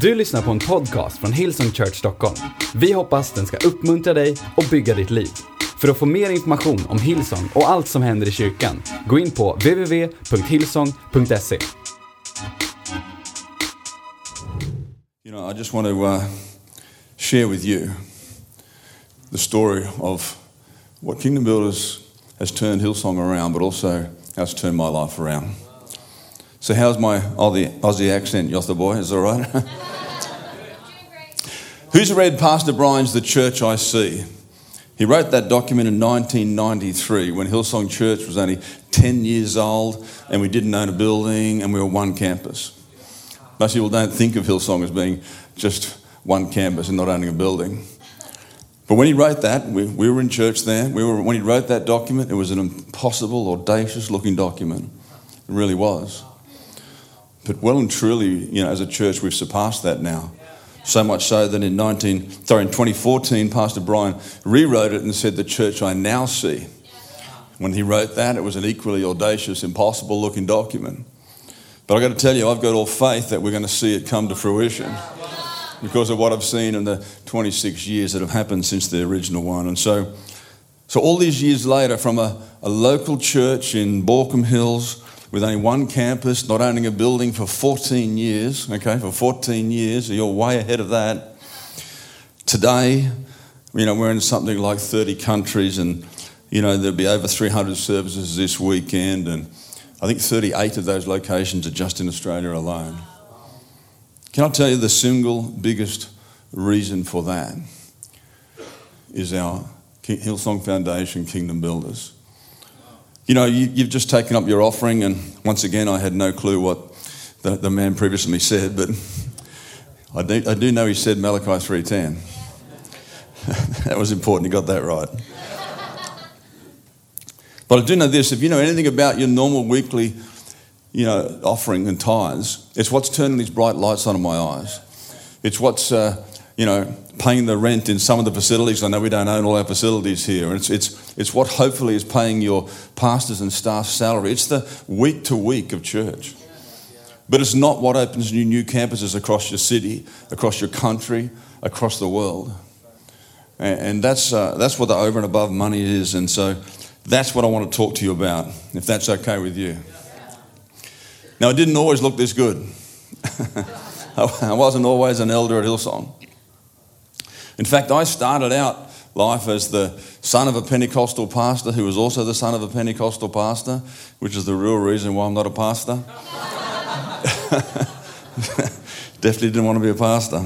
Du lyssnar på en podcast från Hillsong Church Stockholm. Vi hoppas den ska uppmuntra dig och bygga ditt liv. För att få mer information om Hillsong och allt som händer i kyrkan, gå in på www.hillsong.se. You know, I just want to uh, share with you the story of what Kingdom Builders has turned Hillsong around, but also has turned my life around. So, how's my Aussie, Aussie accent, Yosta boy? Is that all right? Who's read Pastor Brian's The Church I See? He wrote that document in 1993 when Hillsong Church was only 10 years old and we didn't own a building and we were one campus. Most people don't think of Hillsong as being just one campus and not owning a building. But when he wrote that, we, we were in church there. We were, when he wrote that document, it was an impossible, audacious looking document. It really was. But well and truly, you know, as a church, we've surpassed that now. So much so that in 19, sorry, in 2014, Pastor Brian rewrote it and said, "The church I now see." When he wrote that, it was an equally audacious, impossible looking document. But I've got to tell you, I've got all faith that we're going to see it come to fruition because of what I've seen in the 26 years that have happened since the original one. And so, so all these years later, from a, a local church in Baulkham Hills with only one campus, not owning a building for 14 years, okay, for 14 years, you're way ahead of that. Today, you know, we're in something like 30 countries and, you know, there'll be over 300 services this weekend and I think 38 of those locations are just in Australia alone. Can I tell you the single biggest reason for that is our Hillsong Foundation Kingdom Builders. You know, you, have just taken up your offering, and once again, I had no clue what the, the man previously said, but I do, I do know he said Malachi 3.10. that was important, he got that right. But I do know this, if you know anything about your normal weekly you know, offering and tithes, it's what's turning these bright lights on in my eyes. It's what's, uh, you know, paying the rent in some of the facilities. I know we don't own all our facilities here. And it's, it's, it's what hopefully is paying your pastors and staff salary. It's the week to week of church. But it's not what opens new, new campuses across your city, across your country, across the world. And, and that's, uh, that's what the over and above money is. And so that's what I want to talk to you about, if that's okay with you. Now, it didn't always look this good. I wasn't always an elder at Hillsong. In fact, I started out life as the son of a Pentecostal pastor who was also the son of a Pentecostal pastor, which is the real reason why I'm not a pastor. Definitely didn't want to be a pastor.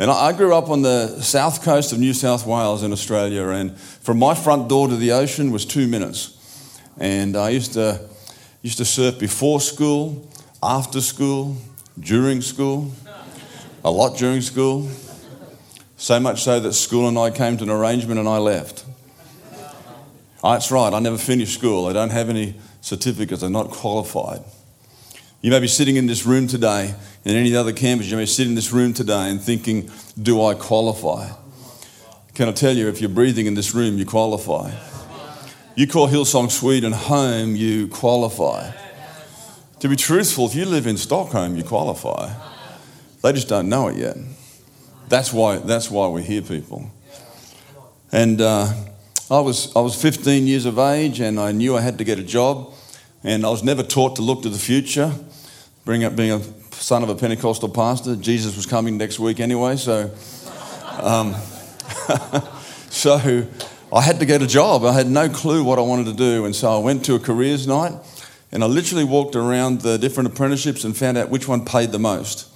And I grew up on the south coast of New South Wales in Australia, and from my front door to the ocean was two minutes. And I used to, used to surf before school, after school, during school, a lot during school. So much so that school and I came to an arrangement and I left. Oh, that's right, I never finished school. I don't have any certificates, I'm not qualified. You may be sitting in this room today, in any other campus, you may sit in this room today and thinking, Do I qualify? Can I tell you, if you're breathing in this room, you qualify. You call Hillsong Sweden home, you qualify. To be truthful, if you live in Stockholm, you qualify. They just don't know it yet. That's why, that's why we're here, people. And uh, I, was, I was 15 years of age and I knew I had to get a job. And I was never taught to look to the future. Bring up being a son of a Pentecostal pastor. Jesus was coming next week anyway, so. Um, so I had to get a job. I had no clue what I wanted to do. And so I went to a careers night and I literally walked around the different apprenticeships and found out which one paid the most.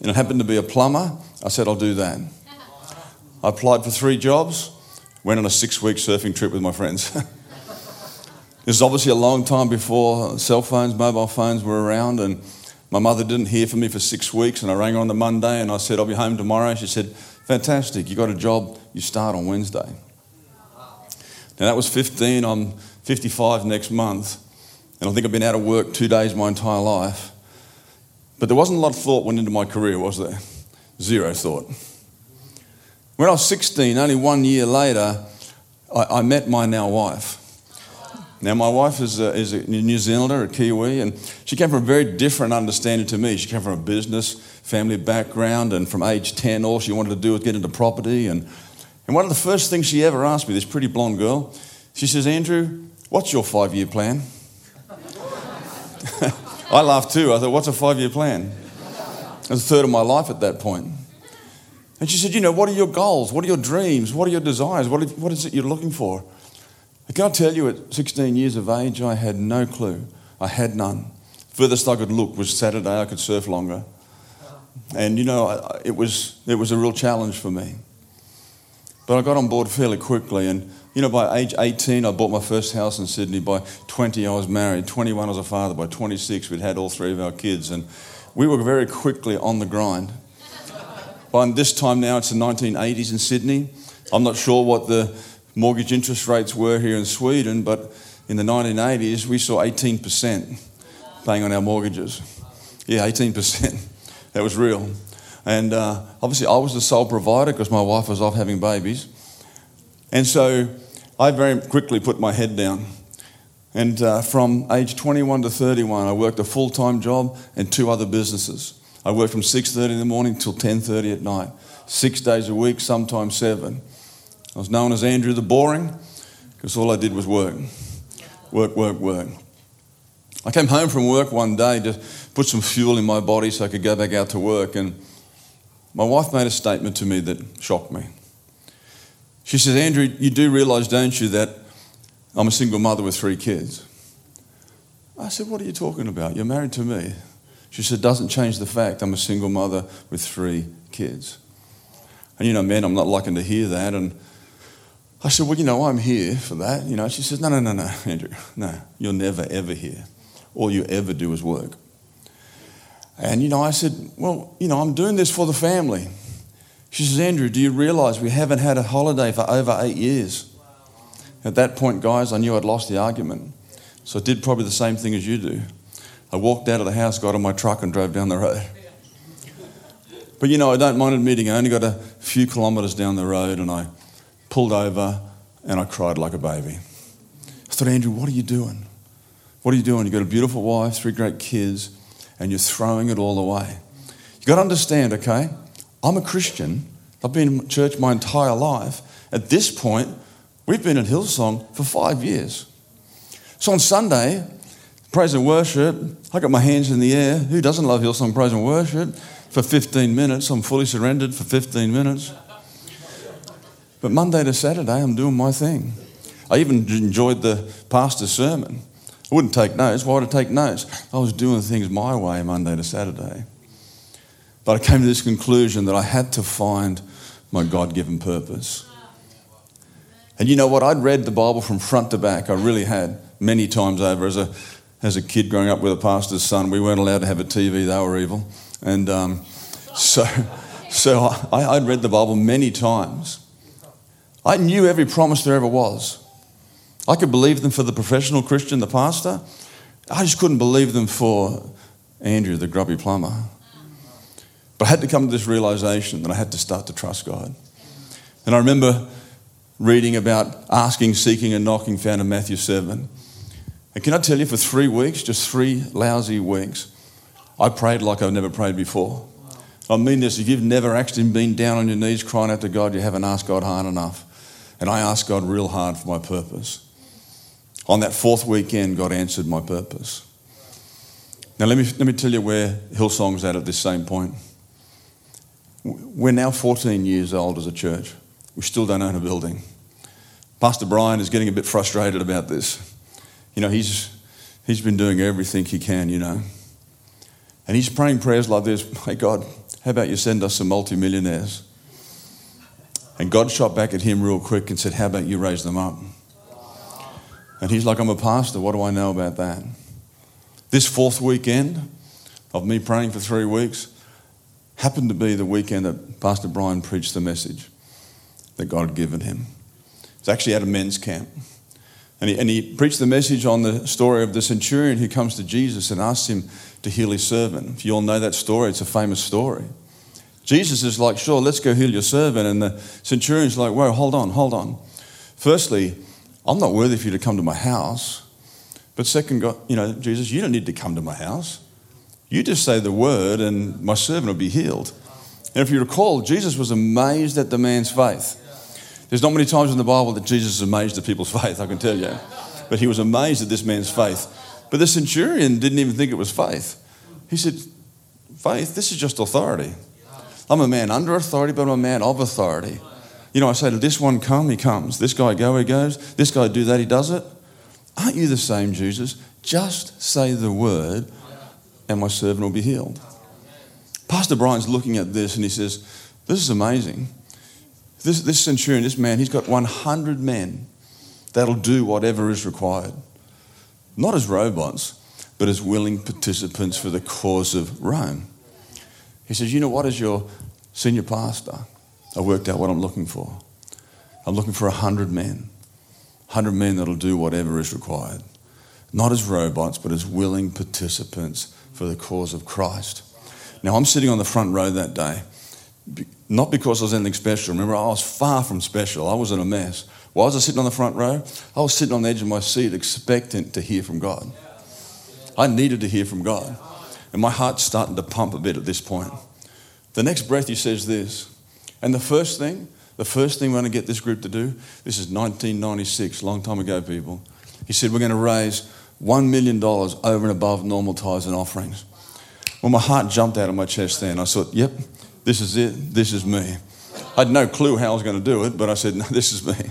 And it happened to be a plumber. I said, I'll do that. I applied for three jobs, went on a six week surfing trip with my friends. this is obviously a long time before cell phones, mobile phones were around, and my mother didn't hear from me for six weeks. And I rang her on the Monday and I said, I'll be home tomorrow. She said, Fantastic, you got a job, you start on Wednesday. Now that was 15, I'm 55 next month, and I think I've been out of work two days my entire life. But there wasn't a lot of thought went into my career, was there? Zero thought. When I was 16, only one year later, I, I met my now wife. Now, my wife is a, is a New Zealander, a Kiwi, and she came from a very different understanding to me. She came from a business family background, and from age 10, all she wanted to do was get into property. And, and one of the first things she ever asked me, this pretty blonde girl, she says, Andrew, what's your five year plan? I laughed too. I thought, what's a five year plan? A third of my life at that point. And she said, You know, what are your goals? What are your dreams? What are your desires? What, what is it you're looking for? I can't tell you at 16 years of age, I had no clue. I had none. Furthest I could look was Saturday, I could surf longer. And, you know, it was, it was a real challenge for me. But I got on board fairly quickly. And, you know, by age 18, I bought my first house in Sydney. By 20, I was married. 21, I was a father. By 26, we'd had all three of our kids. And we were very quickly on the grind. By this time now, it's the 1980s in Sydney. I'm not sure what the mortgage interest rates were here in Sweden, but in the 1980s, we saw 18% paying on our mortgages. Yeah, 18%. that was real. And uh, obviously, I was the sole provider because my wife was off having babies. And so I very quickly put my head down. And uh, from age 21 to 31, I worked a full time job and two other businesses. I worked from 6:30 in the morning till 10:30 at night, six days a week, sometimes seven. I was known as Andrew the Boring because all I did was work. Work, work, work. I came home from work one day to put some fuel in my body so I could go back out to work, and my wife made a statement to me that shocked me. She says, Andrew, you do realise, don't you, that I'm a single mother with three kids? I said, What are you talking about? You're married to me. She said, Doesn't change the fact I'm a single mother with three kids. And you know, men, I'm not liking to hear that. And I said, Well, you know, I'm here for that. You know, she says, No, no, no, no, Andrew, no, you're never, ever here. All you ever do is work. And, you know, I said, Well, you know, I'm doing this for the family. She says, Andrew, do you realize we haven't had a holiday for over eight years? At that point, guys, I knew I'd lost the argument. So I did probably the same thing as you do. I walked out of the house, got in my truck, and drove down the road. But you know, I don't mind admitting, I only got a few kilometres down the road and I pulled over and I cried like a baby. I thought, Andrew, what are you doing? What are you doing? You've got a beautiful wife, three great kids, and you're throwing it all away. You've got to understand, okay? I'm a Christian. I've been in church my entire life. At this point, we've been at Hillsong for five years. So on Sunday, praise and worship, I got my hands in the air. Who doesn't love Hillsong praise and worship? For 15 minutes, I'm fully surrendered for 15 minutes. But Monday to Saturday, I'm doing my thing. I even enjoyed the pastor's sermon. I wouldn't take notes. Why would I take notes? I was doing things my way Monday to Saturday. But I came to this conclusion that I had to find my God given purpose. And you know what? I'd read the Bible from front to back. I really had many times over. As a, as a kid growing up with a pastor's son, we weren't allowed to have a TV, they were evil. And um, so, so I, I'd read the Bible many times. I knew every promise there ever was. I could believe them for the professional Christian, the pastor. I just couldn't believe them for Andrew, the grubby plumber. But I had to come to this realization that I had to start to trust God. And I remember reading about asking, seeking, and knocking found in Matthew 7. And can I tell you, for three weeks, just three lousy weeks, I prayed like I've never prayed before. I mean this, if you've never actually been down on your knees crying out to God, you haven't asked God hard enough. And I asked God real hard for my purpose. On that fourth weekend, God answered my purpose. Now, let me, let me tell you where Hillsong's at at this same point. We're now 14 years old as a church. We still don't own a building. Pastor Brian is getting a bit frustrated about this. You know, he's, he's been doing everything he can, you know. And he's praying prayers like this Hey, God, how about you send us some multimillionaires? And God shot back at him real quick and said, How about you raise them up? And he's like, I'm a pastor. What do I know about that? This fourth weekend of me praying for three weeks happened to be the weekend that Pastor Brian preached the message that God had given him. It's actually at a men's camp. And he, and he preached the message on the story of the centurion who comes to Jesus and asks him to heal his servant. If you all know that story, it's a famous story. Jesus is like, sure, let's go heal your servant. And the centurion's like, whoa, hold on, hold on. Firstly, I'm not worthy for you to come to my house. But second, God, you know, Jesus, you don't need to come to my house. You just say the word and my servant will be healed. And if you recall, Jesus was amazed at the man's faith. There's not many times in the Bible that Jesus is amazed at people's faith, I can tell you. But he was amazed at this man's faith. But the centurion didn't even think it was faith. He said, Faith, this is just authority. I'm a man under authority, but I'm a man of authority. You know, I say to this one, come, he comes. This guy, go, he goes. This guy, do that, he does it. Aren't you the same, Jesus? Just say the word, and my servant will be healed. Pastor Brian's looking at this and he says, This is amazing. This, this centurion, this man, he's got 100 men that'll do whatever is required. Not as robots, but as willing participants for the cause of Rome. He says, You know what, as your senior pastor, I worked out what I'm looking for. I'm looking for 100 men. 100 men that'll do whatever is required. Not as robots, but as willing participants for the cause of Christ. Now, I'm sitting on the front row that day, not because I was anything special. Remember, I was far from special. I was in a mess. Why was I sitting on the front row? I was sitting on the edge of my seat expectant to hear from God. I needed to hear from God. And my heart's starting to pump a bit at this point. The next breath, he says this. And the first thing, the first thing we're going to get this group to do, this is 1996, long time ago, people. He said, We're going to raise $1 million over and above normal tithes and offerings. Well, my heart jumped out of my chest then. I thought, Yep, this is it. This is me. I had no clue how I was going to do it, but I said, No, this is me.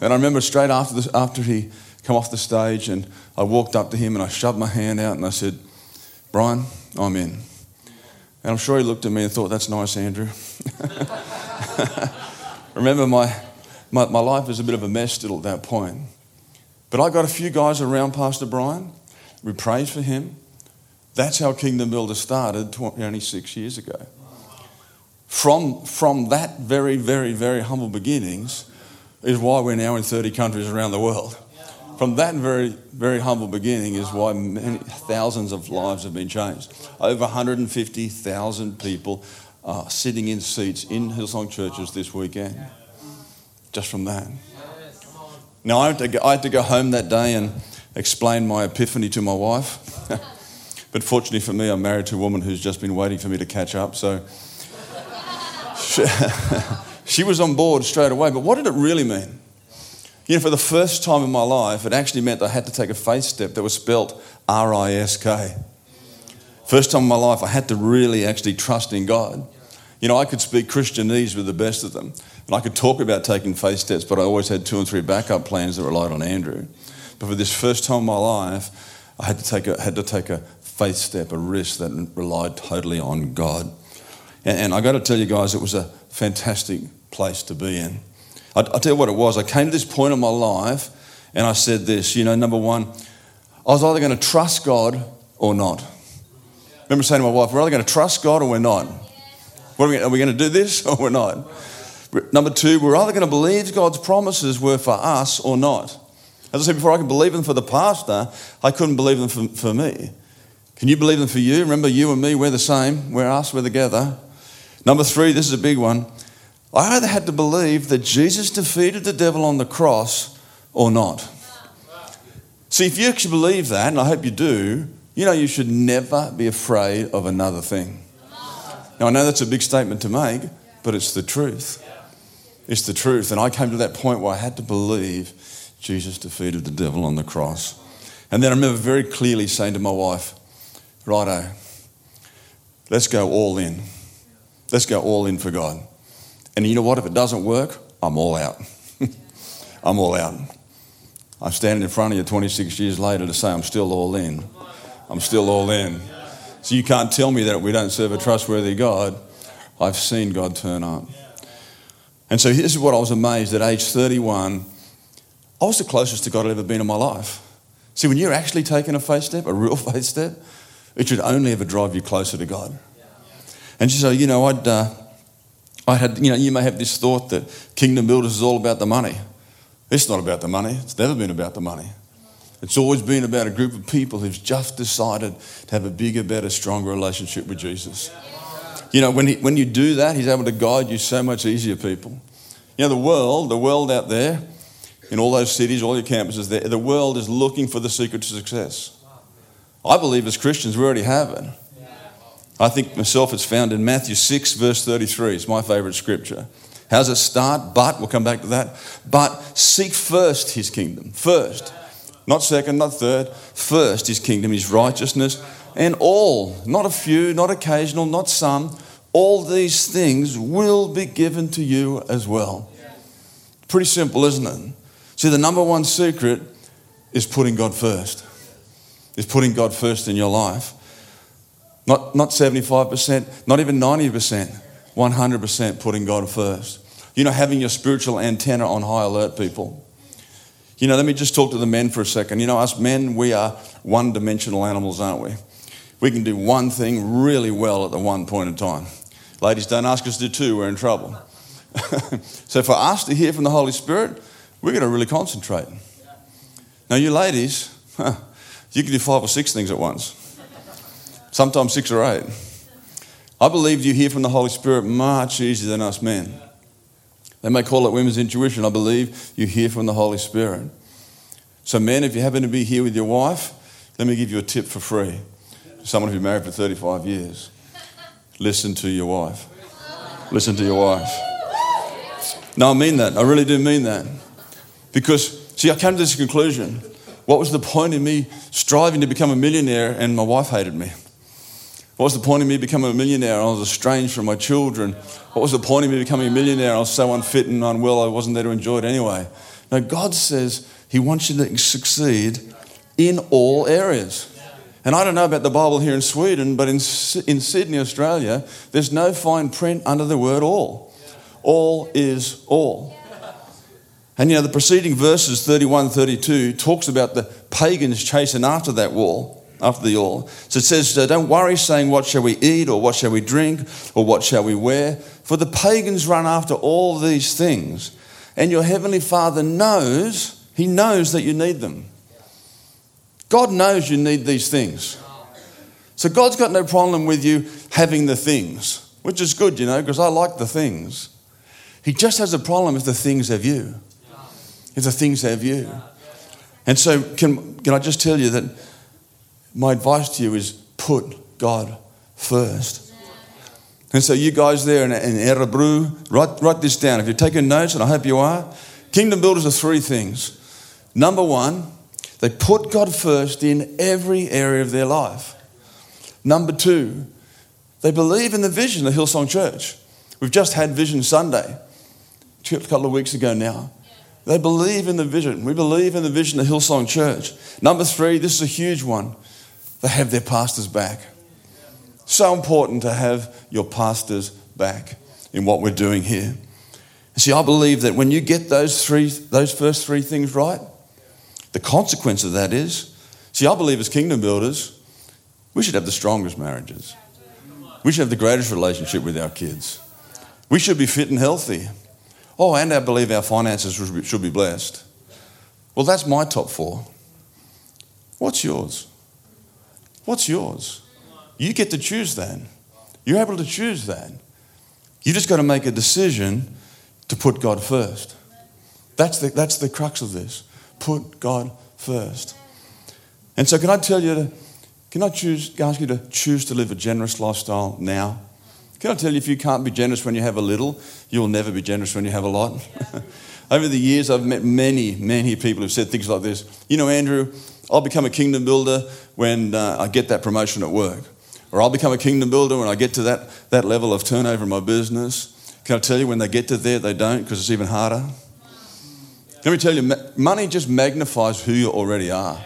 And I remember straight after, after he come off the stage and I walked up to him and I shoved my hand out and I said, Brian, I'm in. And I'm sure he looked at me and thought, that's nice, Andrew. Remember, my, my, my life was a bit of a mess still at that point. But I got a few guys around Pastor Brian. We prayed for him. That's how Kingdom Builder started 26 years ago. From, from that very, very, very humble beginnings is why we're now in 30 countries around the world. From that very, very humble beginning is why many thousands of lives have been changed. Over 150,000 people are sitting in seats in Hillsong churches this weekend. Just from that. Now, I had, to go, I had to go home that day and explain my epiphany to my wife. but fortunately for me, I'm married to a woman who's just been waiting for me to catch up. So she, she was on board straight away. But what did it really mean? You know, for the first time in my life, it actually meant I had to take a faith step that was spelt R I S K. First time in my life, I had to really actually trust in God. You know, I could speak Christianese with the best of them, and I could talk about taking faith steps, but I always had two and three backup plans that relied on Andrew. But for this first time in my life, I had to take a, had to take a faith step, a risk that relied totally on God. And, and I got to tell you guys, it was a fantastic place to be in. I, will tell you what it was. I came to this point in my life and I said this, you know, number one, I was either going to trust God or not. remember saying to my wife, we're either going to trust God or we're not. Are, we, are we going to do this or we're not? Number two, we're either going to believe God's promises were for us or not. As I said before, I could believe them for the pastor, I couldn't believe them for, for me. Can you believe them for you? Remember, you and me, we're the same. We're us, we're together. Number three, this is a big one. I either had to believe that Jesus defeated the devil on the cross or not. See, if you actually believe that, and I hope you do, you know you should never be afraid of another thing. Now, I know that's a big statement to make, but it's the truth. It's the truth. And I came to that point where I had to believe Jesus defeated the devil on the cross. And then I remember very clearly saying to my wife, Righto, let's go all in. Let's go all in for God. And you know what? If it doesn't work, I'm all out. I'm all out. I'm standing in front of you 26 years later to say I'm still all in. I'm still all in. So you can't tell me that we don't serve a trustworthy God. I've seen God turn up. And so is what I was amazed at age 31. I was the closest to God I'd ever been in my life. See, when you're actually taking a faith step, a real faith step, it should only ever drive you closer to God. And so, you know, I'd, uh, I had, you know, you may have this thought that kingdom builders is all about the money. It's not about the money. It's never been about the money. It's always been about a group of people who've just decided to have a bigger, better, stronger relationship with Jesus. You know, when, he, when you do that, he's able to guide you so much easier, people. You know, the world, the world out there, in all those cities, all your campuses, the, the world is looking for the secret to success. I believe as Christians we already have it. I think myself it's found in Matthew 6, verse 33. It's my favorite scripture. How does it start? But, we'll come back to that. But seek first his kingdom. First. Not second, not third. First his kingdom, his righteousness, and all, not a few, not occasional, not some, all these things will be given to you as well. Pretty simple, isn't it? See, the number one secret is putting God first. Is putting God first in your life. Not, not 75%, not even 90%, 100% putting God first. You know, having your spiritual antenna on high alert, people. You know, let me just talk to the men for a second. You know, us men, we are one dimensional animals, aren't we? We can do one thing really well at the one point in time. Ladies, don't ask us to do two, we're in trouble. so, for us to hear from the Holy Spirit, we're going to really concentrate. Now, you ladies, you can do five or six things at once, sometimes six or eight. I believe you hear from the Holy Spirit much easier than us men. They may call it women's intuition. I believe you hear from the Holy Spirit. So, men, if you happen to be here with your wife, let me give you a tip for free. Someone who's married for 35 years. Listen to your wife. Listen to your wife. No, I mean that. I really do mean that. Because, see, I came to this conclusion. What was the point in me striving to become a millionaire and my wife hated me? What was the point of me becoming a millionaire? I was estranged from my children. What was the point of me becoming a millionaire? I was so unfit and unwell, I wasn't there to enjoy it anyway. Now, God says He wants you to succeed in all areas. And I don't know about the Bible here in Sweden, but in, in Sydney, Australia, there's no fine print under the word all. All is all. And you know, the preceding verses, 31 32, talks about the pagans chasing after that wall, after the all. So it says, uh, Don't worry, saying, What shall we eat, or what shall we drink, or what shall we wear? For the pagans run after all these things. And your heavenly Father knows, He knows that you need them. God knows you need these things. So God's got no problem with you having the things, which is good, you know, because I like the things. He just has a problem if the things have you. If the things have you. And so, can, can I just tell you that my advice to you is put God first. And so, you guys there in, in Örebro, write, write this down. If you're taking notes, and I hope you are, kingdom builders are three things. Number one, they put God first in every area of their life. Number two, they believe in the vision of Hillsong Church. We've just had Vision Sunday, a couple of weeks ago now. They believe in the vision. We believe in the vision of Hillsong Church. Number three, this is a huge one. They have their pastors back. So important to have your pastors back in what we're doing here. See, I believe that when you get those three, those first three things right, the consequence of that is, see, I believe as kingdom builders, we should have the strongest marriages. We should have the greatest relationship with our kids. We should be fit and healthy. Oh, and I believe our finances should be blessed. Well, that's my top four. What's yours? What's yours? You get to choose that. You're able to choose that. You just got to make a decision to put God first. That's the, that's the crux of this put God first. And so, can I tell you to, can I choose, ask you to choose to live a generous lifestyle now? Can I tell you, if you can't be generous when you have a little, you'll never be generous when you have a lot? Over the years, I've met many, many people who've said things like this. You know, Andrew, I'll become a kingdom builder when uh, I get that promotion at work. Or I'll become a kingdom builder when I get to that, that level of turnover in my business. Can I tell you, when they get to there, they don't because it's even harder? Let me tell you, money just magnifies who you already are.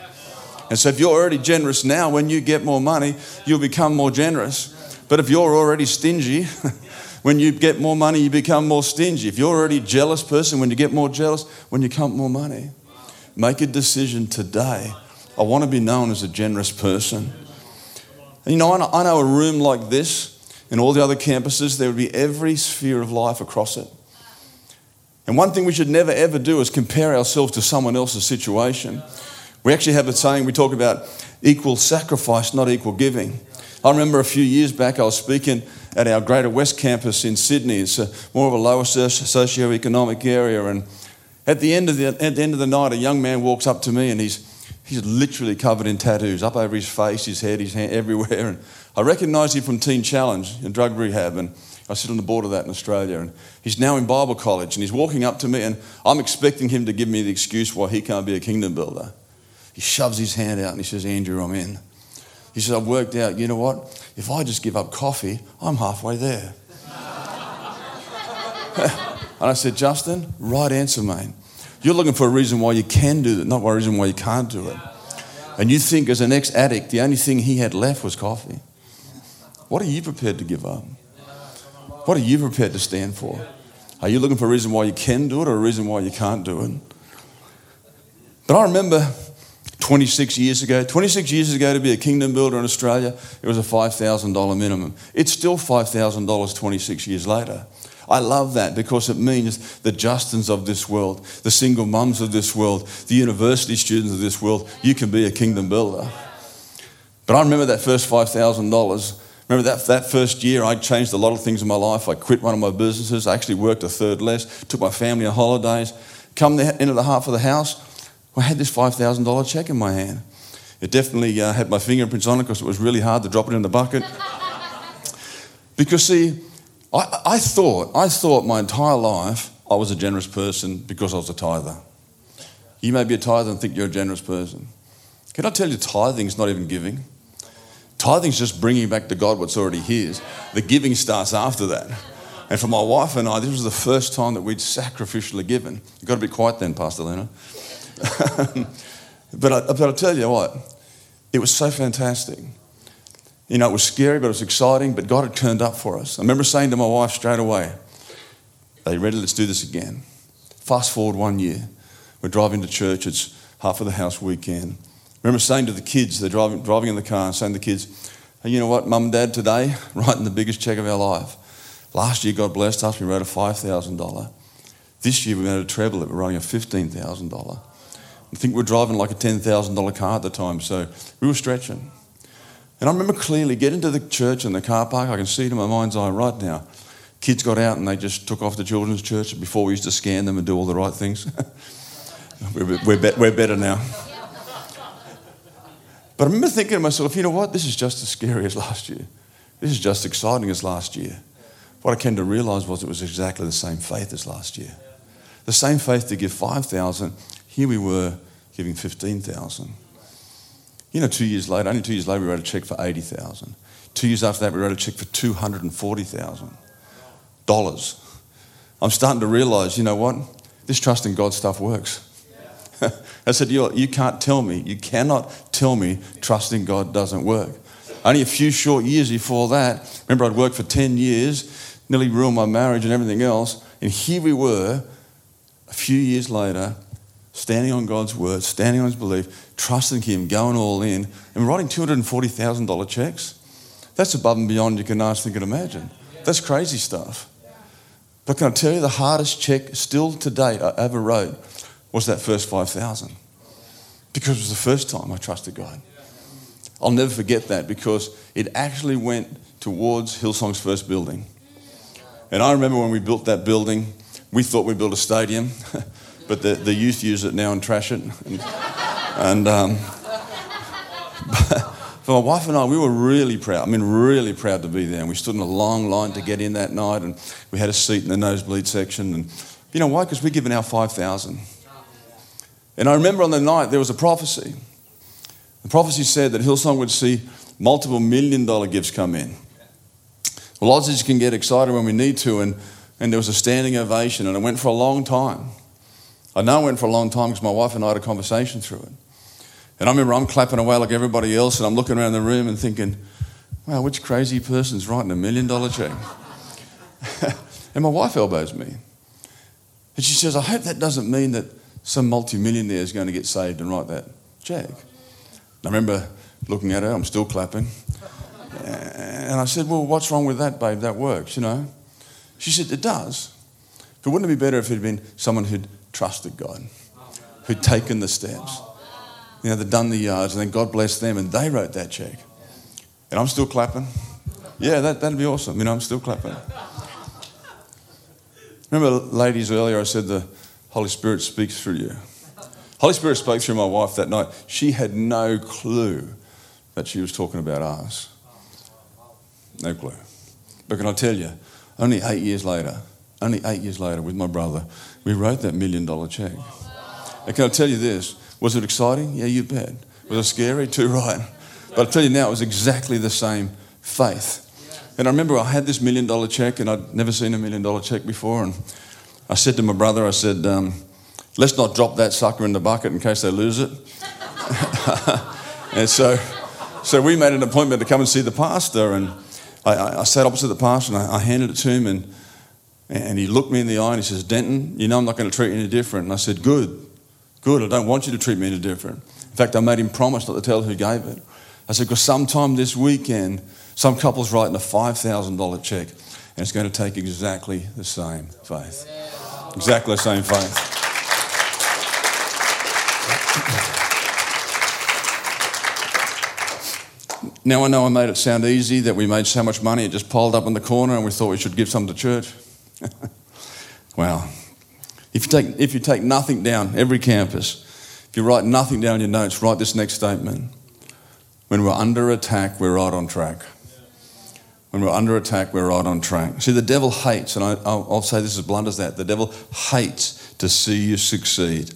And so if you're already generous now, when you get more money, you'll become more generous. But if you're already stingy, when you get more money, you become more stingy. If you're already a jealous person, when you get more jealous, when you come more money. Make a decision today. I want to be known as a generous person. And you know, I know a room like this and all the other campuses, there would be every sphere of life across it. And one thing we should never ever do is compare ourselves to someone else's situation. We actually have a saying, we talk about equal sacrifice, not equal giving. I remember a few years back, I was speaking at our Greater West campus in Sydney. It's a, more of a lower socio-economic area. And, At the end of the, at the, end of the night, a young man walks up to me and he's, he's literally covered in tattoos up over his face, his head, his hand, everywhere. And I recognise him from Teen Challenge and drug rehab. And I sit on the board of that in Australia. And he's now in Bible college and he's walking up to me and I'm expecting him to give me the excuse why he can't be a kingdom builder. He shoves his hand out and he says, Andrew, I'm in. He says, I've worked out, you know what? If I just give up coffee, I'm halfway there. and I said, Justin, right answer, mate. You're looking for a reason why you can do it, not a reason why you can't do it. And you think, as an ex addict, the only thing he had left was coffee. What are you prepared to give up? What are you prepared to stand for? Are you looking for a reason why you can do it or a reason why you can't do it? But I remember 26 years ago, 26 years ago to be a kingdom builder in Australia, it was a $5,000 minimum. It's still $5,000 26 years later. I love that because it means the Justins of this world, the single mums of this world, the university students of this world, you can be a kingdom builder. But I remember that first $5,000 Remember that, that first year, I changed a lot of things in my life. I quit one of my businesses. I actually worked a third less, took my family on holidays. Come the, into the half of the house, I had this $5,000 check in my hand. It definitely uh, had my fingerprints on it because it was really hard to drop it in the bucket. because, see, I, I, thought, I thought my entire life I was a generous person because I was a tither. You may be a tither and think you're a generous person. Can I tell you, tithing is not even giving? Tithing's just bringing back to God what's already His. The giving starts after that. And for my wife and I, this was the first time that we'd sacrificially given. You've got to be quiet then, Pastor Lena. but, I, but I'll tell you what, it was so fantastic. You know, it was scary, but it was exciting, but God had turned up for us. I remember saying to my wife straight away, Are you ready? Let's do this again. Fast forward one year. We're driving to church, it's half of the house weekend remember saying to the kids, they're driving, driving in the car, saying to the kids, hey, you know what, mum and dad, today, writing the biggest check of our life. Last year, God blessed us, we wrote a $5,000. This year, we made a treble it, we're writing a $15,000. I think we are driving like a $10,000 car at the time, so we were stretching. And I remember clearly getting to the church in the car park, I can see it in my mind's eye right now. Kids got out and they just took off to children's church. Before we used to scan them and do all the right things. we're, we're, be- we're better now. But I remember thinking to myself, you know what? This is just as scary as last year. This is just as exciting as last year. What I came to realize was it was exactly the same faith as last year. The same faith to give 5,000. Here we were giving 15,000. You know, two years later, only two years later, we wrote a check for 80,000. Two years after that, we wrote a check for $240,000. I'm starting to realize, you know what? This trust in God stuff works. I said, you, you can't tell me, you cannot tell me trusting God doesn't work. Only a few short years before that, remember I'd worked for 10 years, nearly ruined my marriage and everything else, and here we were, a few years later, standing on God's word, standing on his belief, trusting him, going all in, and writing $240,000 checks. That's above and beyond you can ask, think, and imagine. That's crazy stuff. But can I tell you the hardest check still to date I ever wrote was that first 5,000 because it was the first time I trusted God. I'll never forget that because it actually went towards Hillsong's first building. And I remember when we built that building, we thought we built a stadium, but the, the youth use it now and trash it. And, and um, for my wife and I, we were really proud. I mean, really proud to be there. And we stood in a long line to get in that night, and we had a seat in the nosebleed section. And you know why? Because we're given our 5,000. And I remember on the night there was a prophecy. The prophecy said that Hillsong would see multiple million dollar gifts come in. Well, Aussies can get excited when we need to, and, and there was a standing ovation, and it went for a long time. I know went for a long time because my wife and I had a conversation through it. And I remember I'm clapping away like everybody else, and I'm looking around the room and thinking, wow, which crazy person's writing a million dollar check? and my wife elbows me. And she says, I hope that doesn't mean that some multimillionaire is going to get saved and write that check. And I remember looking at her, I'm still clapping. And I said, Well, what's wrong with that, babe? That works, you know? She said, It does. But wouldn't it be better if it had been someone who'd trusted God, who'd taken the steps? You know, they'd done the yards, and then God blessed them, and they wrote that check. And I'm still clapping. Yeah, that, that'd be awesome. You know, I'm still clapping. Remember, ladies, earlier I said the Holy Spirit speaks through you. Holy Spirit spoke through my wife that night. She had no clue that she was talking about us. No clue. But can I tell you, only eight years later, only eight years later, with my brother, we wrote that million dollar check. And can I tell you this? Was it exciting? Yeah, you bet. Was it scary? Too right. But I'll tell you now, it was exactly the same faith. And I remember I had this million dollar check, and I'd never seen a million dollar check before. And I said to my brother, I said, um, let's not drop that sucker in the bucket in case they lose it. and so, so we made an appointment to come and see the pastor. And I, I sat opposite the pastor and I, I handed it to him. And, and he looked me in the eye and he says, Denton, you know I'm not going to treat you any different. And I said, Good, good. I don't want you to treat me any different. In fact, I made him promise not to tell who gave it. I said, Because sometime this weekend, some couple's writing a $5,000 check and it's going to take exactly the same faith. Exactly the same faith. Now I know I made it sound easy that we made so much money it just piled up in the corner and we thought we should give some to church. well, if you, take, if you take nothing down, every campus, if you write nothing down in your notes, write this next statement. When we're under attack, we're right on track. When we're under attack, we're right on track. See, the devil hates, and I, will say this as blunt as that the devil hates to see you succeed.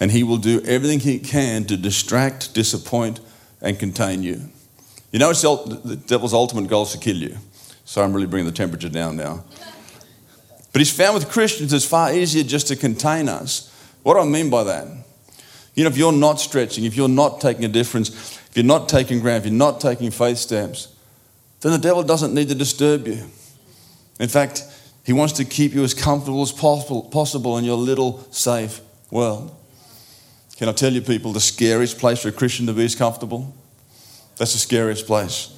And he will do everything he can to distract, disappoint, and contain you. You know, it's the devil's ultimate goal is to kill you. So I'm really bringing the temperature down now. But he's found with Christians it's far easier just to contain us. What do I mean by that? You know, if you're not stretching, if you're not taking a difference, if you're not taking ground, if you're not taking faith steps, then the devil doesn't need to disturb you. In fact, he wants to keep you as comfortable as possible, possible in your little safe world. Can I tell you, people, the scariest place for a Christian to be is comfortable? That's the scariest place.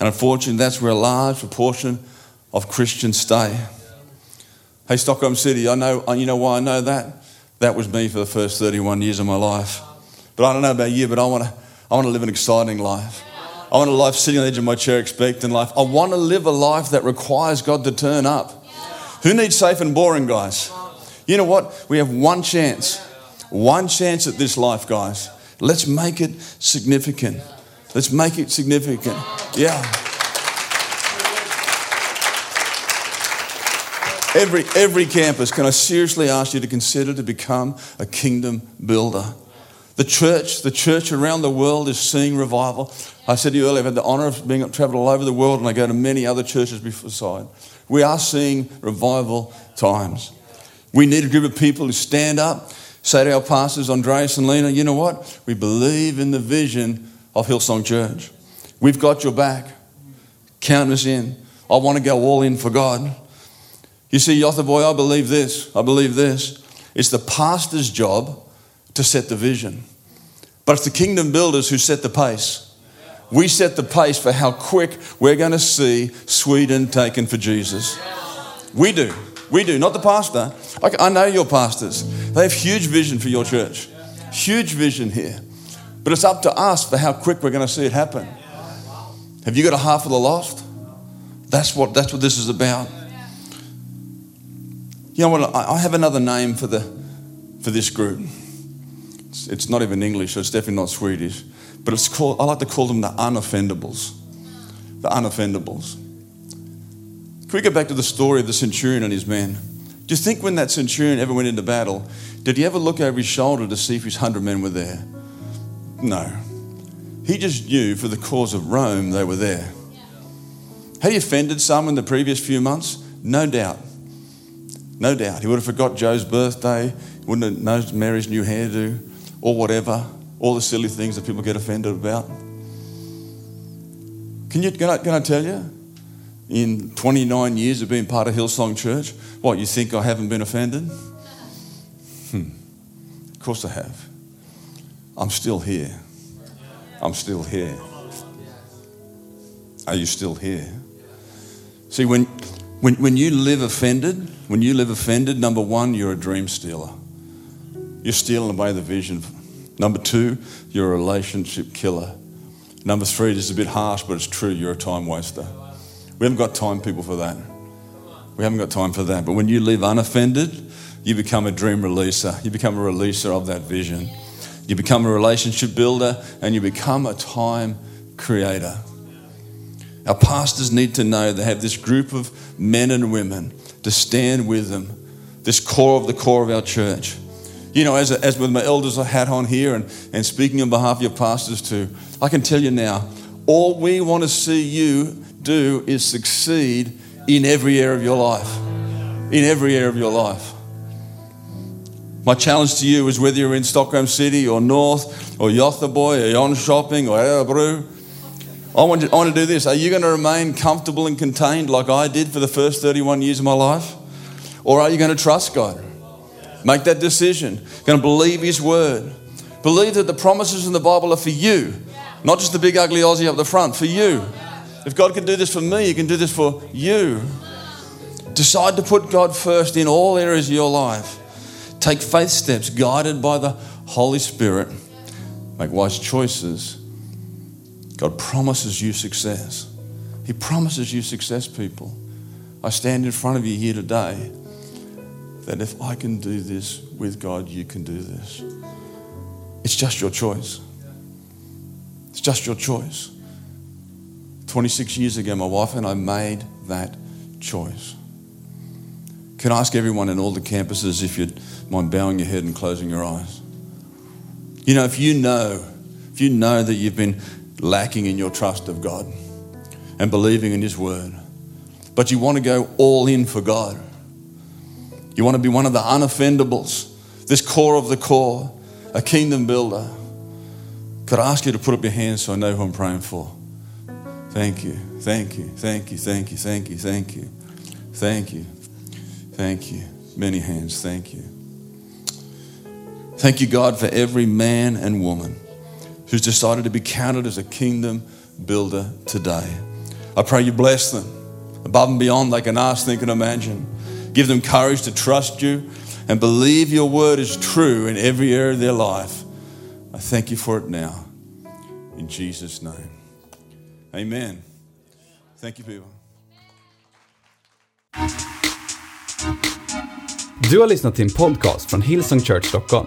And unfortunately, that's where a large proportion of Christians stay. Hey, Stockholm City, I know, uh, you know why I know that? That was me for the first 31 years of my life. But I don't know about you, but I want to, I want to live an exciting life. I want a life sitting on the edge of my chair expecting life. I want to live a life that requires God to turn up. Who needs safe and boring, guys? You know what? We have one chance. One chance at this life, guys. Let's make it significant. Let's make it significant. Yeah. Every, every campus, can I seriously ask you to consider to become a kingdom builder? The church, the church around the world is seeing revival. I said to you earlier, I've had the honor of being traveled all over the world, and I go to many other churches beside. We are seeing revival times. We need a group of people who stand up, say to our pastors, Andreas and Lena, you know what? We believe in the vision of Hillsong Church. We've got your back. Count us in. I want to go all in for God. You see, Yotha boy, I believe this. I believe this. It's the pastor's job to set the vision, but it's the kingdom builders who set the pace. We set the pace for how quick we're going to see Sweden taken for Jesus. We do. We do, not the pastor. I know your pastors. They have huge vision for your church. Huge vision here. But it's up to us for how quick we're going to see it happen. Have you got a heart for the lost? That's what, that's what this is about. You know what? I have another name for, the, for this group. It's, it's not even English, so it's definitely not Swedish. But it's called, I like to call them the unoffendables. The unoffendables. Can we go back to the story of the centurion and his men? Do you think when that centurion ever went into battle, did he ever look over his shoulder to see if his hundred men were there? No. He just knew for the cause of Rome they were there. Had he offended some in the previous few months? No doubt. No doubt. He would have forgot Joe's birthday, he wouldn't have known Mary's new hairdo, or whatever, all the silly things that people get offended about. Can, you, can, I, can I tell you? In 29 years of being part of Hillsong Church, what, you think I haven't been offended? Hmm. Of course I have. I'm still here. I'm still here. Are you still here? See, when, when, when you live offended, when you live offended, number one, you're a dream stealer. You're stealing away the vision. Number two, you're a relationship killer. Number three, this is a bit harsh, but it's true, you're a time waster. We haven't got time, people, for that. We haven't got time for that. But when you live unoffended, you become a dream releaser. You become a releaser of that vision. You become a relationship builder and you become a time creator. Our pastors need to know they have this group of men and women to stand with them, this core of the core of our church. You know, as, as with my elders I had on here and, and speaking on behalf of your pastors too, I can tell you now, all we want to see you do is succeed in every area of your life. In every area of your life. My challenge to you is whether you're in Stockholm City or North or Göteborg or Jönköping or Örebro, I want, you, I want to do this. Are you going to remain comfortable and contained like I did for the first 31 years of my life? Or are you going to trust God? Make that decision. Going to believe His word. Believe that the promises in the Bible are for you, not just the big ugly Aussie up the front, for you. If God can do this for me, He can do this for you. Decide to put God first in all areas of your life. Take faith steps guided by the Holy Spirit. Make wise choices. God promises you success. He promises you success, people. I stand in front of you here today that if I can do this with God, you can do this. It's just your choice. It's just your choice. 26 years ago, my wife and I made that choice. Can I ask everyone in all the campuses if you'd mind bowing your head and closing your eyes? You know, if you know, if you know that you've been lacking in your trust of God and believing in His Word, but you want to go all in for God, you want to be one of the unoffendables, this core of the core, a kingdom builder, could I ask you to put up your hands so I know who I'm praying for? Thank you, thank you, thank you, thank you, thank you, thank you, thank you, thank you. Many hands, thank you. Thank you, God, for every man and woman who's decided to be counted as a kingdom builder today. I pray you bless them above and beyond they can ask, think, and imagine. Give them courage to trust you and believe your word is true in every area of their life. I thank you for it now. In Jesus' name. Amen. Thank you, people. Du har lyssnat till en podcast från Hillsong Church Stockholm.